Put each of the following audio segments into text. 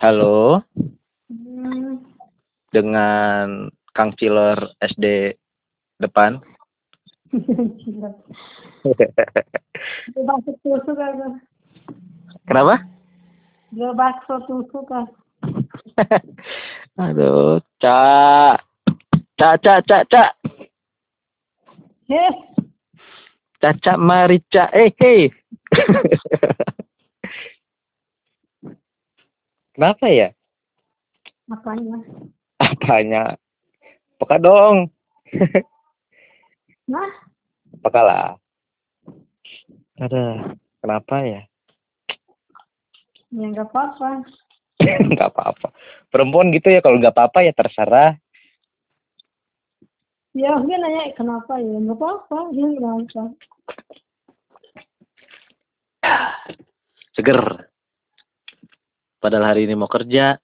Halo, Hmm, dengan Kang Cilor SD depan. bakso tusuk. Kenapa? Gue bakso tusuk. Aduh, Cak. Cak, Cak, Cak, Cak. Heh, Caca Marica. Eh, hei. Kenapa ya? makanya. Apanya? Peka dong. Nah, Peka lah. Ada. Kenapa ya? ya nggak apa-apa. Nggak apa-apa. Perempuan gitu ya, kalau nggak apa-apa ya terserah. Ya, dia nanya kenapa ya, nggak apa-apa. Dia kenapa? Seger. Padahal hari ini mau kerja.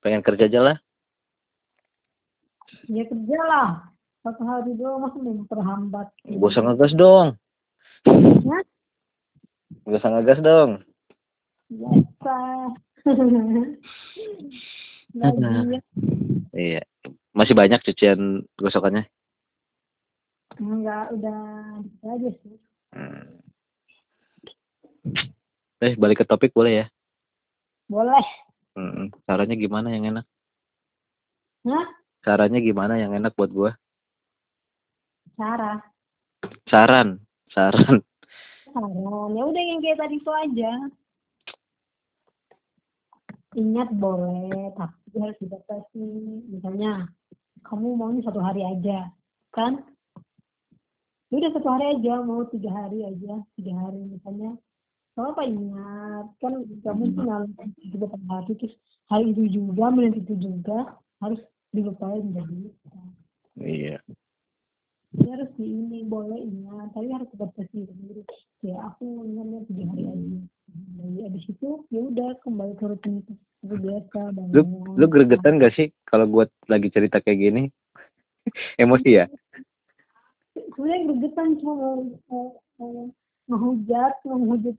Pengen kerja aja lah. Ya kerja lah. Satu hari doang masih memperhambat. Gak usah ngegas dong. Nah, Gak usah ngegas dong. biasa. Lagi ya. Iya. Masih banyak cucian gosokannya. Enggak, udah aja sih. Hmm. Eh, balik ke topik boleh ya? Boleh. Hmm. Caranya gimana yang enak? Hah? Caranya gimana yang enak buat gua? Cara. Saran, saran. Saran. Ya udah yang kayak tadi itu aja. Ingat boleh, tapi harus dibatasi. Misalnya, kamu maunya satu hari aja, kan? Ya udah satu hari aja, mau tiga hari aja, tiga hari misalnya. Kalau apa ingat, kan gak mungkin lalu juga pada hari terus hari itu juga, menit itu juga harus dilupain jadi. Iya. Ya harus di ini boleh ingat, tapi harus dibatasi sendiri. Ya aku ingatnya tiga hari aja. Dari abis itu ya udah kembali ke rutinitas biasa. Lu lu gregetan gak sih kalau gua lagi cerita kayak gini? Emosi ya? sebenarnya gregetan cuma mau, mau, mau ngehujat mau ngehujat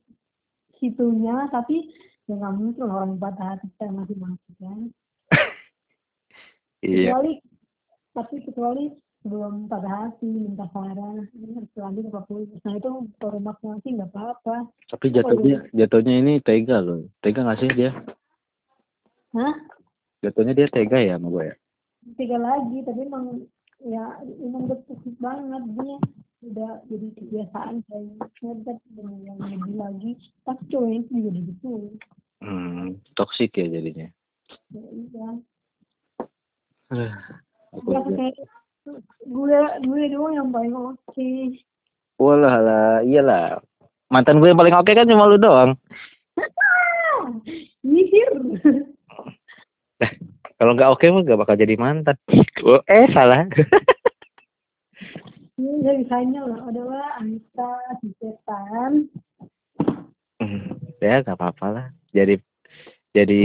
situnya tapi ya nggak mungkin orang patah hati kita masih masih kan Iya. kecuali tapi kecuali sebelum patah hati minta saran lanjut apa pun nah itu kalau makna sih nggak apa-apa Tapi jatuhnya jatuhnya ini tega loh. Tega gak sih dia? Hah? Jatuhnya dia tega ya sama gua ya? tiga lagi tapi emang ya emang toxic banget dia udah jadi kebiasaan kayak ngedet dengan yang lebih lagi pasti cowoknya itu juga gitu Hmm, toksik ya jadinya. ya iya ya kayak gue gue doang yang paling oke Walah lah, iyalah. Mantan gue yang paling oke kan cuma lu doang. Yihir. Kalau nggak oke mah gak bakal jadi mantan. Oh, eh salah. Ini dari bisanya lah adalah Anita si setan. Hmm, ya nggak apa-apa lah. Jadi jadi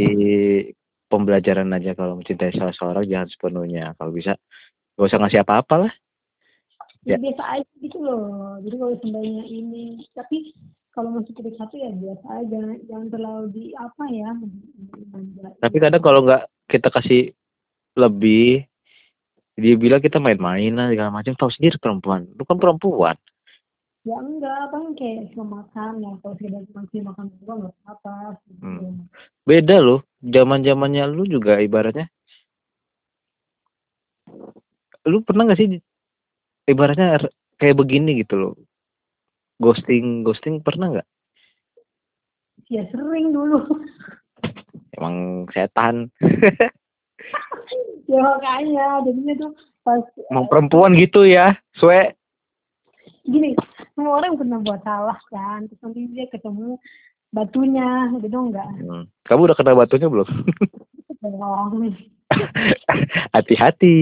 pembelajaran aja kalau mencintai salah seorang jangan sepenuhnya. Kalau bisa gak usah ngasih apa-apa lah. Ya. Ya. biasa aja gitu loh. Jadi kalau sebenarnya ini, tapi kalau masih pilih satu ya biasa aja. Jangan terlalu di apa ya. Tapi kadang kalau nggak kita kasih lebih, dia bilang kita main-main lah segala macam. Tahu sendiri perempuan. Lu kan perempuan. Ya enggak, kan kayak cuma makan ya. Kalau sekedar cuma sih makan doang nggak apa-apa. Gitu. Hmm. Beda loh. Zaman zamannya lu juga ibaratnya. Lu pernah nggak sih ibaratnya kayak begini gitu loh. Ghosting, ghosting pernah nggak? Ya sering dulu. Emang setan. ya makanya, jadinya tuh pas Emang perempuan gitu ya, Sue. gini semua orang pernah buat salah kan terus nanti dia ketemu batunya gitu enggak Hmm. Kamu udah kena batunya belum? Hati-hati.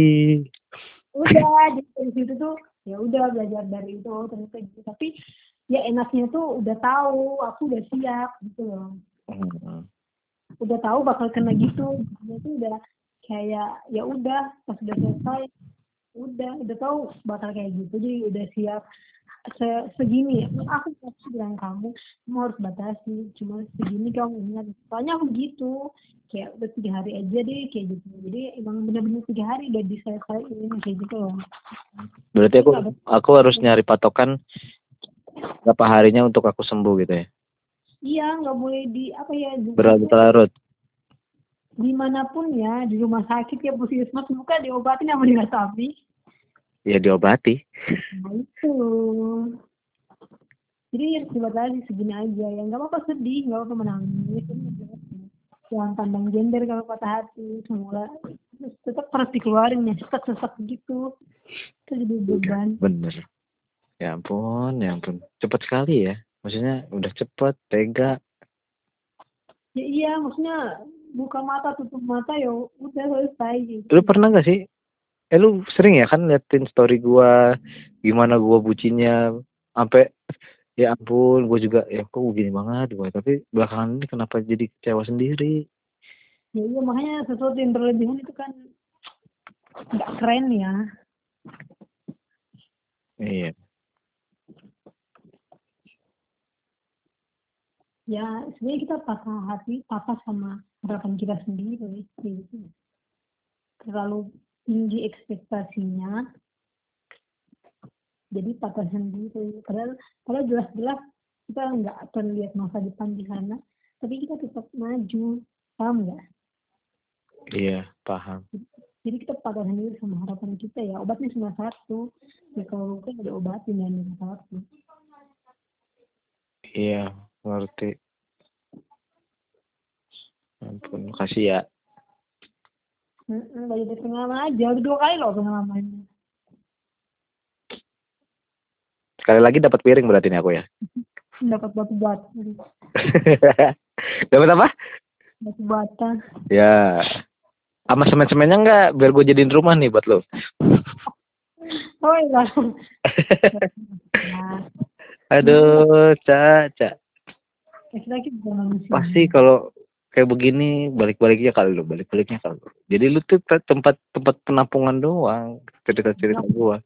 udah dari situ tuh ya udah belajar dari itu ternyata gitu tapi ya enaknya tuh udah tahu aku udah siap gitu loh Hmm. udah tahu bakal kena gitu dia tuh udah kayak ya udah pas udah selesai udah udah tahu bakal kayak gitu. Jadi udah siap. Se segini. Ya aku pasti bilang kamu kamu harus batasi. Cuma segini kamu ingat. Soalnya aku gitu. Kayak udah tiga hari aja deh kayak gitu. Jadi emang benar-benar tiga hari udah bisa saya ini kayak gitu loh. Berarti aku aku harus nyari patokan berapa harinya untuk aku sembuh gitu ya. iya nggak boleh di apa ya Berlarut-larut. Di mana pun ya di rumah sakit ya puskesmas buka diobatin sama dinas sapi Ya diobati. nah itu jadi harus dibatasi segini aja ya nggak apa-apa sedih nggak apa-apa menangis jangan pandang gender kalau patah hati semula tetap harus dikeluarin ya sesak sesak gitu itu jadi beban Bener. Ya ampun, ya ampun. Cepat sekali ya. Maksudnya udah cepet, tega. ya iya maksudnya buka mata tutup mata ya udah selesai gitu. Lu pernah gak sih? Eh lu sering ya kan liatin story gua gimana gua bucinnya sampai ya ampun gua juga ya kok begini banget gua. Tapi belakangan ini kenapa jadi kecewa sendiri? Ya iya makanya sesuatu yang berlebihan itu kan nggak keren ya. Iya. Ya sebenarnya kita patah hati patah sama harapan kita sendiri gitu. Terlalu tinggi ekspektasinya. Jadi patah sendiri padahal padahal jelas-jelas kita nggak akan lihat masa depan di sana tapi kita tetap maju. Paham nggak? Iya paham. Jadi kita patah sendiri sama harapan kita ya. Obatnya cuma satu. Ya kalau luka ada obatin dan cuma satu. Iya ngerti ampun makasih ya. Dari dari pengalaman aja udah dua kali loh pengalamannya sekali lagi dapat piring berarti ini aku ya? Dapat batu bata dapat apa? Batu bata ya sama semen-semennya enggak biar gue jadiin rumah nih buat lo. Oh iya. Aduh caca. Pasti kalau kayak begini balik-baliknya kali lo balik-baliknya kali lo jadi lu tuh te- tempat tempat penampungan doang cerita-cerita gua.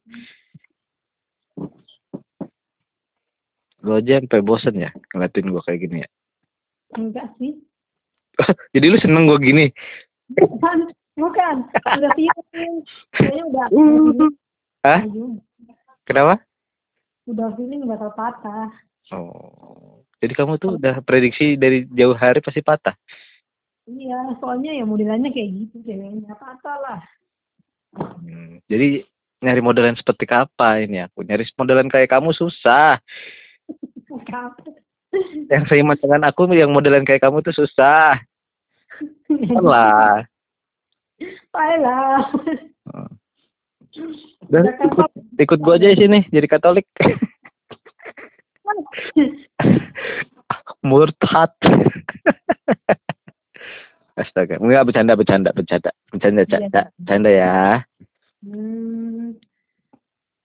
Lu aja sampai bosen ya ngeliatin gua kayak gini ya? Enggak sih. Jadi lu seneng gua gini? Bukan bukan. Udah feeling kayaknya udah Hah? Ayo, kenapa? Udah feeling bakal patah oh jadi kamu tuh udah prediksi dari jauh hari pasti patah. Iya soalnya ya modelannya kayak gitu ceweknya patah lah. Hmm, jadi nyari modelan seperti apa ini aku? Nyari modelan kayak kamu susah. Yang seiman dengan aku yang modelan kayak kamu tuh susah. Lah Baiklah. Dan ikut ikut gua aja di sini jadi Katolik. Murtad. Astaga, enggak bercanda bercanda bercanda bercanda Iya. bercanda bercanda ya. Hmm,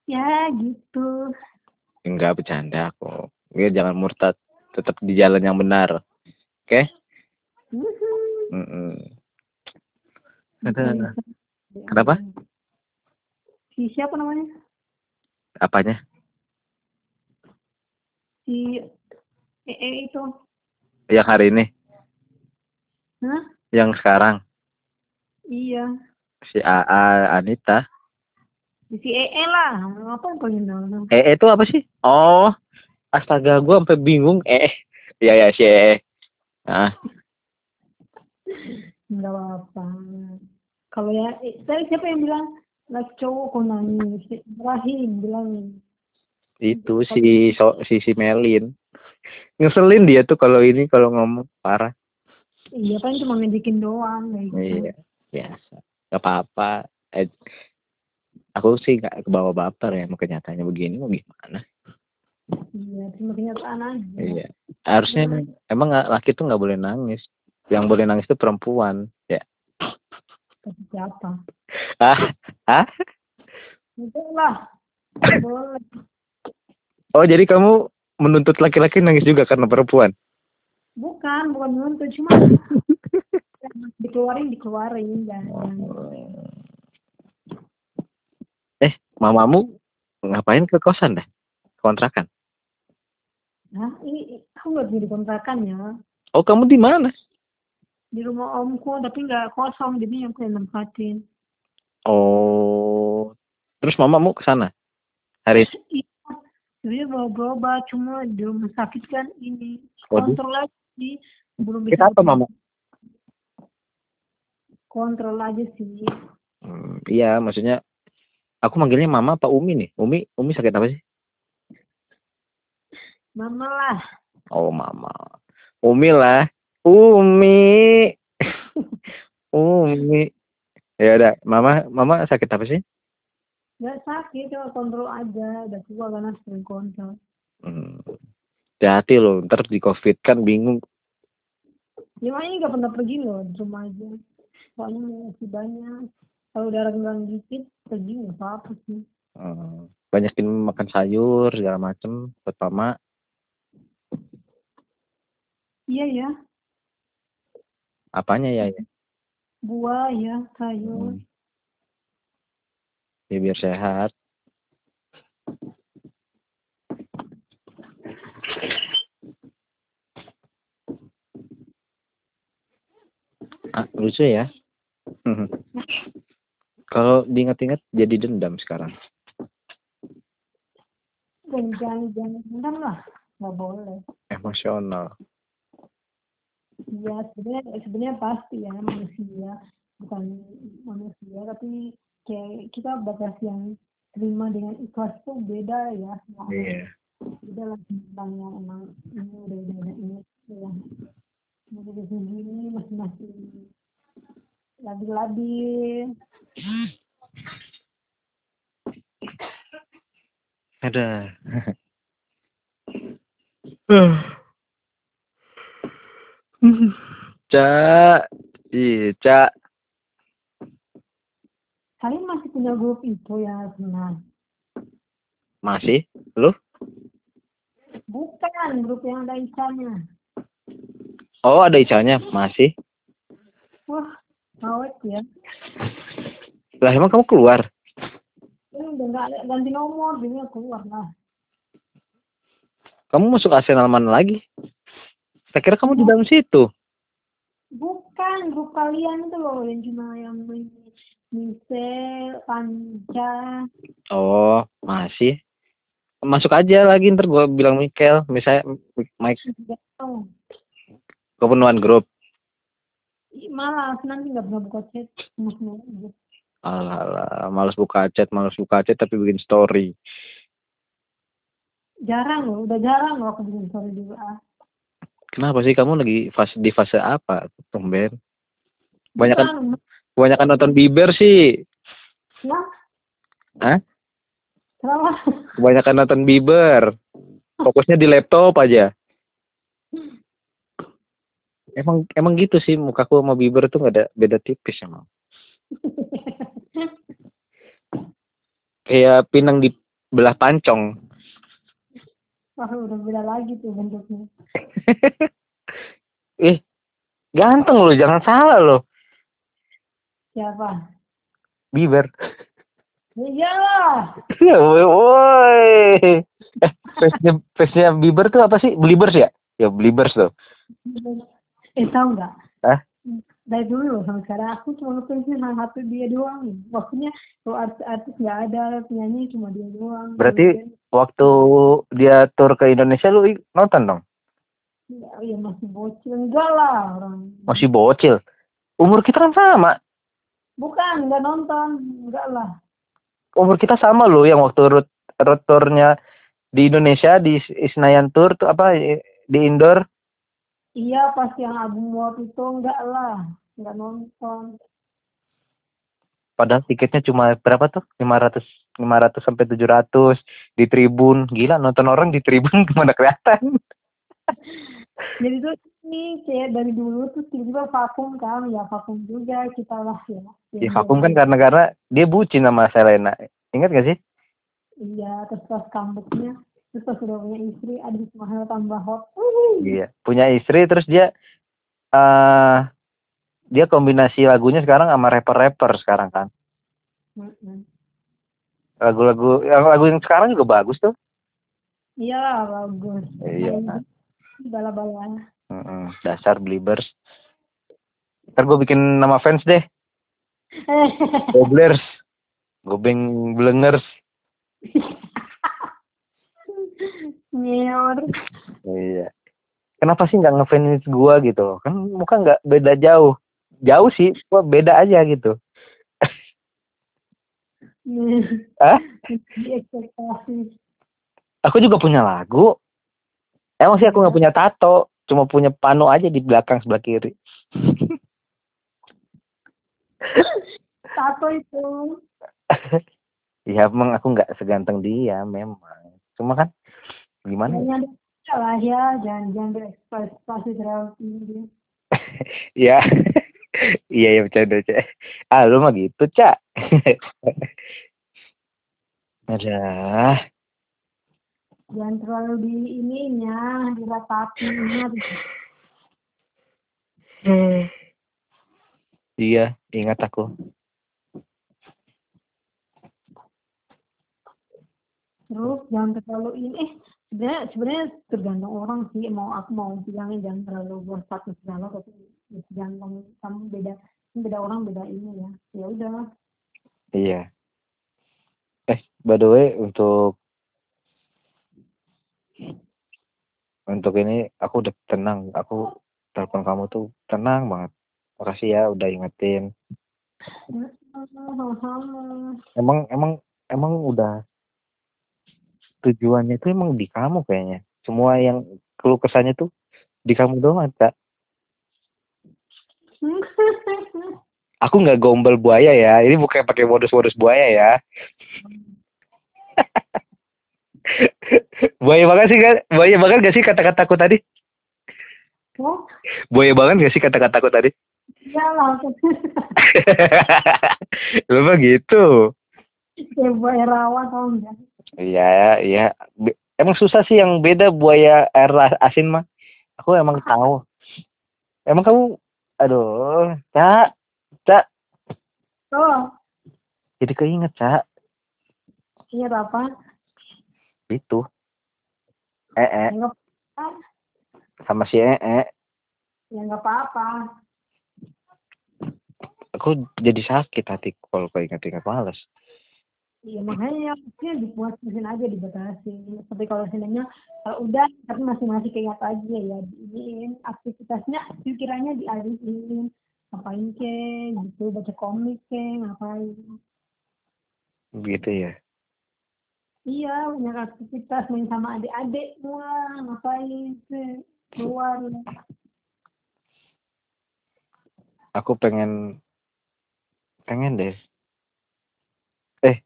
ya gitu. Enggak bercanda aku. Ya, jangan murtad, tetap di jalan yang benar. Oke? Mhm. Mm-mm. Ada Kenapa? Si siapa namanya? apanya? Si EE itu. Yang hari ini, Hah? yang sekarang Iya. si AA Anita. Si EE lah. Apa yang paling nama? Eh itu apa sih? Oh, astaga, gua sampai bingung. Eh, iya ya si eh. Ah, Enggak apa-apa. Kalau ya, eh, tadi siapa yang bilang laki cowok kok nangis? Ibrahim bilangin. Itu si so, si si Melin. Ngeselin dia tuh kalau ini kalau ngomong parah. Iya kan cuma ngejekin doang kayak gitu. Iya, biasa. Gak apa-apa. Eh, aku sih gak kebawa baper ya sama kenyataannya begini mau gimana? Iya, cuma kenyataan aja. Iya. Harusnya emang- emang laki tuh nggak boleh nangis. Yang boleh nangis itu perempuan. Ya. Tapi siapa? Ah, ah. Lah. Boleh. Oh jadi kamu menuntut laki-laki nangis juga karena perempuan? Bukan, bukan nuntut, cuma dikeluarin, dikeluarin. Dan, Eh, mamamu ngapain ke kosan dah? kontrakan. Nah, ini aku nggak jadi kontrakan ya. Oh, kamu di mana? Di rumah omku, tapi nggak kosong, jadi yang aku yang nempatin. Oh. Terus mamamu ke sana? Hari Iya, sebenarnya bawa berobat, cuma di rumah sakit kan ini Waduh. kontrol lagi, belum Kita apa, Mama? Kontrol aja sih. Hmm, iya, maksudnya aku manggilnya mama apa Umi nih? Umi, Umi sakit apa sih? Mama lah, Oh, mama. Umi lah. Umi. Umi. Ya udah, mama mama sakit apa sih? Nggak sakit, cuma kontrol aja. Udah tua karena sering kontrol. Hmm. Hati-hati loh, ntar di covid kan bingung. Ya makanya nggak pernah pergi loh di rumah aja. Soalnya masih banyak. Kalau udah renggang dikit, pergi nggak apa-apa sih. Hmm. Banyakin makan sayur segala macem buat mama. Iya ya, Apanya ya? ya? buah ya, sayur. Hmm. Ya biar sehat. Ah, lucu ya. Kalau diingat-ingat jadi dendam sekarang. Jangan jangan dendam lah, nggak boleh. Emosional. Iya, sebenarnya sebenarnya pasti ya manusia bukan manusia tapi kayak kita batas yang terima dengan ikhlas tuh beda ya. Nah, Iya. Beda lah tentang yang emang ini udah udah ini ya. Masih di sini masih masih labil-labil. Ada. Cak. Iya, Cak. Kalian masih punya grup itu ya senang. Masih? Lu? Bukan grup yang ada isanya. Oh, ada Icanya? Masih? Wah, awet ya. Lah, emang kamu keluar? Ini udah nggak ganti nomor, jadi keluar lah. Kamu masuk Arsenal mana lagi? Saya kira kamu di dalam situ. Bukan grup kalian itu loh yang cuma yang main Michelle, Panca. Oh, masih. Masuk aja lagi, ntar gue bilang Michael. Misalnya, Mike, kepenuhan grup. Ih, Malas nanti nggak pernah buka chat. Alah, alah, males buka chat, males buka chat, tapi bikin story. Jarang loh, udah jarang loh aku bikin story WA. Kenapa sih kamu lagi fase di fase apa, tumben? Kebanyakan, Bukan, kebanyakan nonton Bieber sih. Nah, Hah? kenapa? Kebanyakan nonton Bieber. Fokusnya di laptop aja. Emang emang gitu sih mukaku sama Bieber tuh nggak ada beda tipis emang. Kayak pinang di belah pancong. Wah, udah beda lagi tuh bentuknya. eh, ganteng loh, jangan salah loh. Siapa? Bieber. Ya iyalah. Ya, woi. Eh, face-nya, face-nya Bieber tuh apa sih? Beliebers ya? Ya, Beliebers tuh. Eh, tahu nggak? Hah? Dari dulu sampai sekarang aku cuma ngefansnya sama satu dia doang. Maksudnya kalau artis-artis nggak ada, penyanyi cuma dia doang. Berarti waktu dia tur ke Indonesia lu nonton dong? Ya, ya masih bocil. Enggak lah orang. Masih bocil. Umur kita kan sama. Bukan, nggak nonton. Enggak lah. Umur kita sama loh yang waktu road, road tournya di Indonesia di Senayan Tour tuh apa di indoor Iya, pas yang album waktu itu enggak lah. Enggak nonton. padahal tiketnya cuma berapa tuh 500 500 sampai 700 di tribun gila nonton orang di tribun gimana kelihatan Jadi tuh ini kayak dari dulu tuh tiba-tiba vakum kan. Ya vakum juga kita lah ya. ya vakum kan karena karena dia bucin sama Selena ingat gak sih Iya, terus pas comebacknya. Terus pas udah punya istri, aduh mahal tambah hot. Iya punya istri terus dia eh dia kombinasi lagunya sekarang sama rapper-rapper sekarang kan lagu-lagu yang lagu yang sekarang juga bagus tuh Iya bagus. Iya. Bala-bala. Mm-mm, dasar Blibbers. Ntar gue bikin nama fans deh. Goblers. Gobeng Blengers. Nyor. Iya. Kenapa sih nggak ngefans gua gitu? Kan muka nggak beda jauh. Jauh sih, gua beda aja gitu. Hah? Di ekspektasi. Aku juga punya lagu. Emang sih aku nggak punya tato, cuma punya pano aja di belakang sebelah kiri. Tato itu. ya emang aku nggak seganteng dia memang. Cuma kan gimana? ya? Jangan salah ya, jangan jangan berekspektasi terlalu tinggi. ya iya ya bercanda cak ah lu mah gitu cak ada Jangan terlalu di ininya, diratapinya. iya ingat aku Terus jangan terlalu ini. Eh, sebenarnya sebenarnya tergantung orang sih. Mau aku mau bilangin jangan terlalu buat status segala, tapi tergantung kamu beda beda orang beda ini ya. Ya udah. iya eh by the way untuk untuk ini aku udah tenang aku telepon kamu tuh tenang banget. Makasih ya udah ingetin. Emang emang emang udah tujuannya tuh emang di kamu kayaknya. Semua yang keluh kesahnya tuh di kamu doang tak aku nggak gombal buaya ya. Ini bukan pakai modus-modus buaya ya buaya banget sih kan buaya banget gak sih kata-kataku tadi? Oh, buaya banget gak sih kata-kataku tadi? Ya langsung. lu mah gitu. Kayak buaya rawa tau enggak? iya iya. Emang susah sih yang beda buaya air asin mah. Aku emang tahu. Emang kamu aduh cak cak. Oh, jadi keinget cak. Ingat apa? itu eh eh. Ya nggak apa-apa. sama si eh eh. Ya nggak apa-apa. aku jadi sakit hati kalau keinget-inget males. Iya makanya ya dibuat mesin aja dibatasi. Tapi kalau sebenarnya kalau udah tapi masih masih keingat aja ya diinin. Aktivitasnya pikirannya dialihin. Ngapain ke gitu baca komik ke ngapain. Gitu ya iya banyak aktivitas main sama adik-adik semua ngapain ke keluar. Aku pengen pengen deh. Eh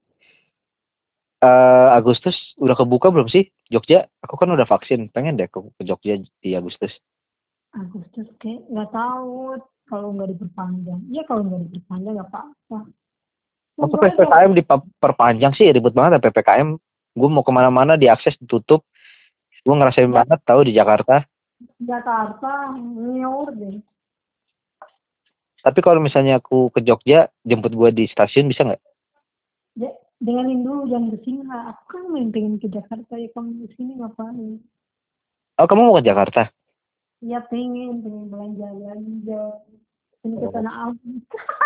eh, Agustus udah kebuka belum sih? Jogja aku kan udah vaksin. Pengen deh ke, ke Jogja di Agustus. Agustus kayak nggak tahu kalau nggak diperpanjang. Iya kalau nggak diperpanjang nggak apa-apa Masa. PPKM diperpanjang sih ribet banget ya PPKM gue mau ke mana-mana diakses ditutup gue ngerasain Ya. banget tahu di Jakarta Jakarta nyor deh tapi kalau misalnya aku ke Jogja jemput gue di stasiun bisa nggak De- dengerin dulu jangan ke sini lah. Aku kan main pengen ke Jakarta ya kamu ke sini ngapain? oh kamu mau ke Jakarta Ya pengen, pengen belanja belanja. Ini ke Oh. Tanah Abang.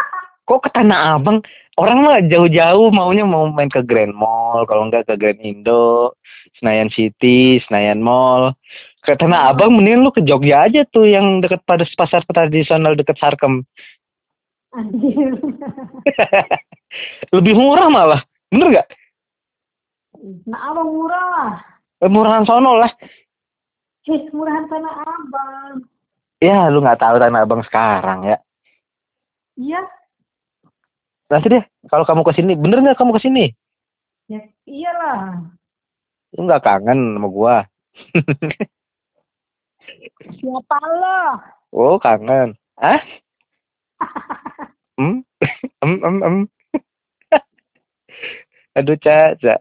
kok ke Tanah Abang orang mah jauh-jauh maunya mau main ke Grand Mall kalau enggak ke Grand Indo Senayan City Senayan Mall ke Tanah Oh. Abang mending lu ke Jogja aja tuh yang deket pada pasar tradisional deket Sarkem Anjir. lebih murah malah bener nggak Tanah Abang murah. Eh, murahan sono lah Eh, murahan Tanah Abang. ya lu nggak tahu Tanah Abang sekarang ya Iya, nanti deh kalau kamu ke sini bener nggak kamu ke sini ya iyalah. lu nggak kangen sama gua? Siapa lo? oh kangen. Ah hmm em em em. Aduh caca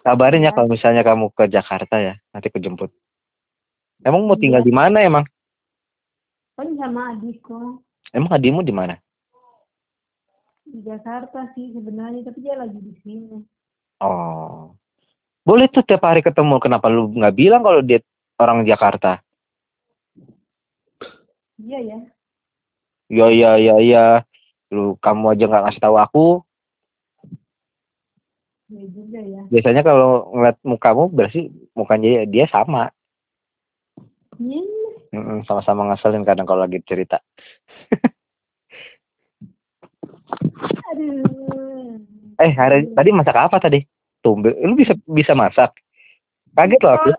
kabarin ya Ya. kalau misalnya kamu ke Jakarta ya nanti aku jemput. Emang mau Iya. tinggal di mana emang? Kan sama adikku emang adikmu di mana? Di Jakarta sih sebenarnya, tapi dia lagi di sini. oh. Boleh tuh tiap hari ketemu. Kenapa lu nggak bilang kalau dia orang Jakarta? Iya ya. Ya ya ya ya. Lu kamu aja nggak ngasih tahu aku. Iya juga ya. Biasanya kalau ngeliat mukamu berarti mukanya dia sama. Iya. Sama-sama ngeselin kadang kalau lagi cerita aduh. Eh hari tadi masak apa tadi? Tumbe lu bisa bisa masak? Kaget loh aku.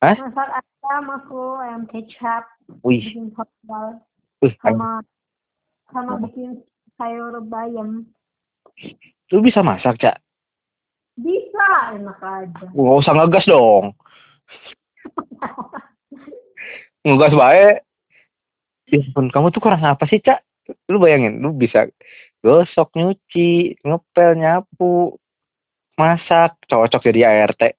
Hah? masak ayam aku ayam kecap wih. bikin wih sama sama bikin sayur bayam. Lu bisa masak cak? Bisa enak aja. Nggak usah ngegas dong. Ngegas baik ya ampun kamu tuh kurang apa sih cak lu bayangin lu bisa gosok nyuci ngepel nyapu masak cocok jadi ART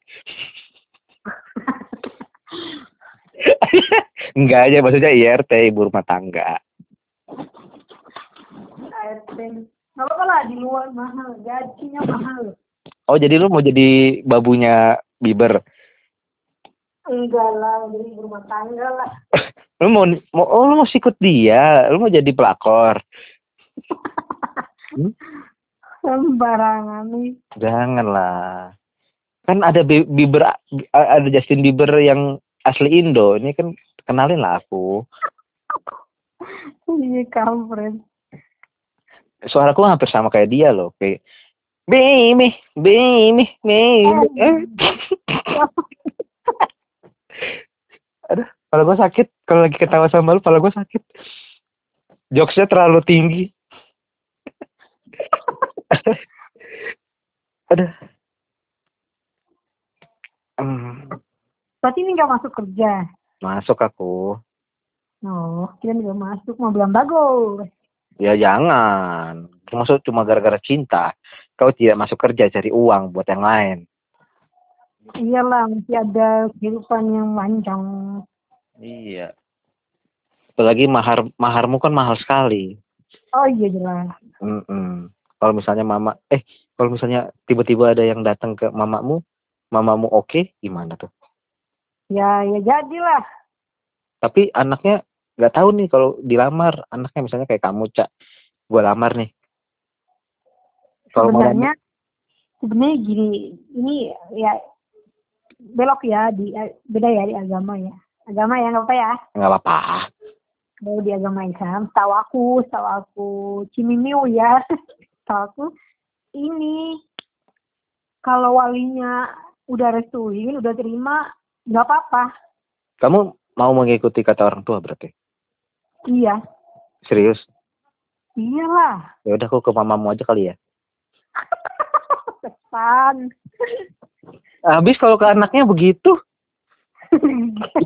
enggak aja maksudnya IRT ibu rumah tangga. ART nggak apa lah di luar mahal gajinya mahal. Oh jadi lu mau jadi babunya Bieber enggak lah jadi rumah tangga lah. Lu mau, mau oh lu mau sikut dia lu mau jadi pelakor. Hmm? sembarangan nih. Janganlah. Kan ada Bi- Bieber ada Justin Bieber yang asli Indo ini kan kenalin lah aku. Iya kampret. Suaraku hampir sama kayak dia loh kayak baby baby baby kalau gue sakit. Kalau lagi ketawa sama lu kalau gue sakit. Jokesnya terlalu tinggi. Aduh Hmm, berarti ini nggak masuk kerja? Masuk aku. Oh kira nggak masuk. Mau bilang bagus. Ya jangan. Masuk cuma gara-gara cinta. Kau tidak masuk kerja cari uang buat yang lain. Iyalah masih ada kehidupan yang panjang iya. Apalagi mahar maharmu kan mahal sekali. Oh iya jelas. Mm-mm. Kalau misalnya mama, eh kalau misalnya tiba-tiba ada yang datang ke mamamu, mamamu oke, gimana tuh? ya ya jadilah. Tapi anaknya nggak tahu nih kalau dilamar, anaknya misalnya kayak kamu cak, gue lamar nih. Kalau mau sebenarnya sebenarnya gini ini ya belok ya di beda ya di agama ya agama ya nggak apa ya nggak apa-apa. kalau di agama Islam tahu aku tahu aku cimimiu ya tahu aku ini kalau walinya udah restuin udah terima nggak apa-apa Kamu mau mengikuti kata orang tua berarti? iya Serius? iyalah Ya udah aku ke mamamu aja kali ya. pesan Habis kalau ke anaknya begitu,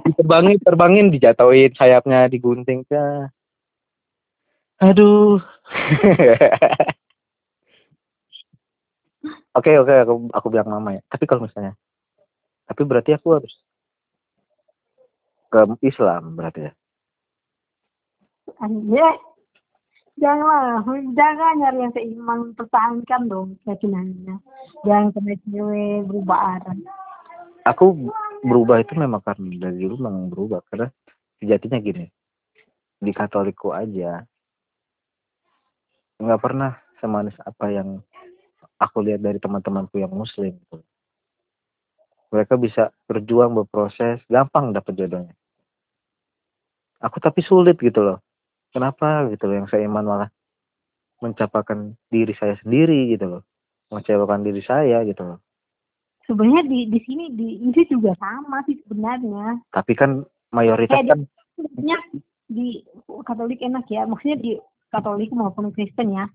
diterbangin, terbangin, dijatuhin sayapnya, digunting ke. Aduh. Oke oke aku aku bilang mama ya. Tapi kalau misalnya, tapi berarti aku harus ke Islam berarti ya. Anjir. Janganlah, jangan nyari yang seiman, pertahankan dong keyakinannya. Jangan kena cewek berubah arah. Aku berubah itu memang karena dari dulu memang berubah karena sejatinya gini di Katolikku aja nggak pernah semanis apa yang aku lihat dari teman-temanku yang Muslim. Mereka bisa berjuang berproses gampang dapat jodohnya. Aku tapi sulit gitu loh. Kenapa gitu loh yang saya iman malah mencapakan diri saya sendiri gitu loh. Mengecewakan diri saya gitu loh. Sebenarnya di di sini di Inggris juga sama sih sebenarnya. Tapi kan mayoritas kan di Katolik enak ya, maksudnya di Katolik maupun Kristen ya.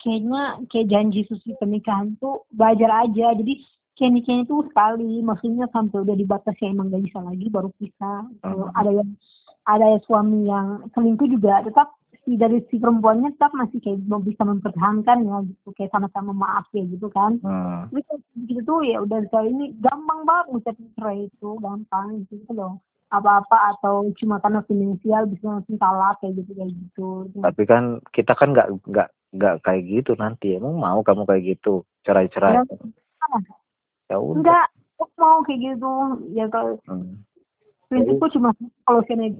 Kayaknya kayak janji suci pernikahan tuh belajar aja. Jadi kayak nikahnya tuh sekali, maksudnya sampai udah dibatasi emang gak bisa lagi baru pisah. Kalau Hmm. ada yang ada yang suami yang selingkuh juga tetap si dari si perempuannya tetap masih kayak mau bisa mempertahankan ya gitu. Kayak sama-sama maaf ya gitu kan. Hmm, tapi begitu tuh ya udah sekali ini gampang banget ngucapin cerai itu gampang gitu loh. Apa-apa atau cuma karena finansial bisa langsung talak kayak gitu kayak gitu. Tapi kan kita kan nggak nggak nggak kayak gitu nanti. Emang mau kamu kayak gitu cerai-cerai? Ya, ya udah. Enggak mau kayak gitu. Ya kalau Hmm. prinsipku cuma kalau kena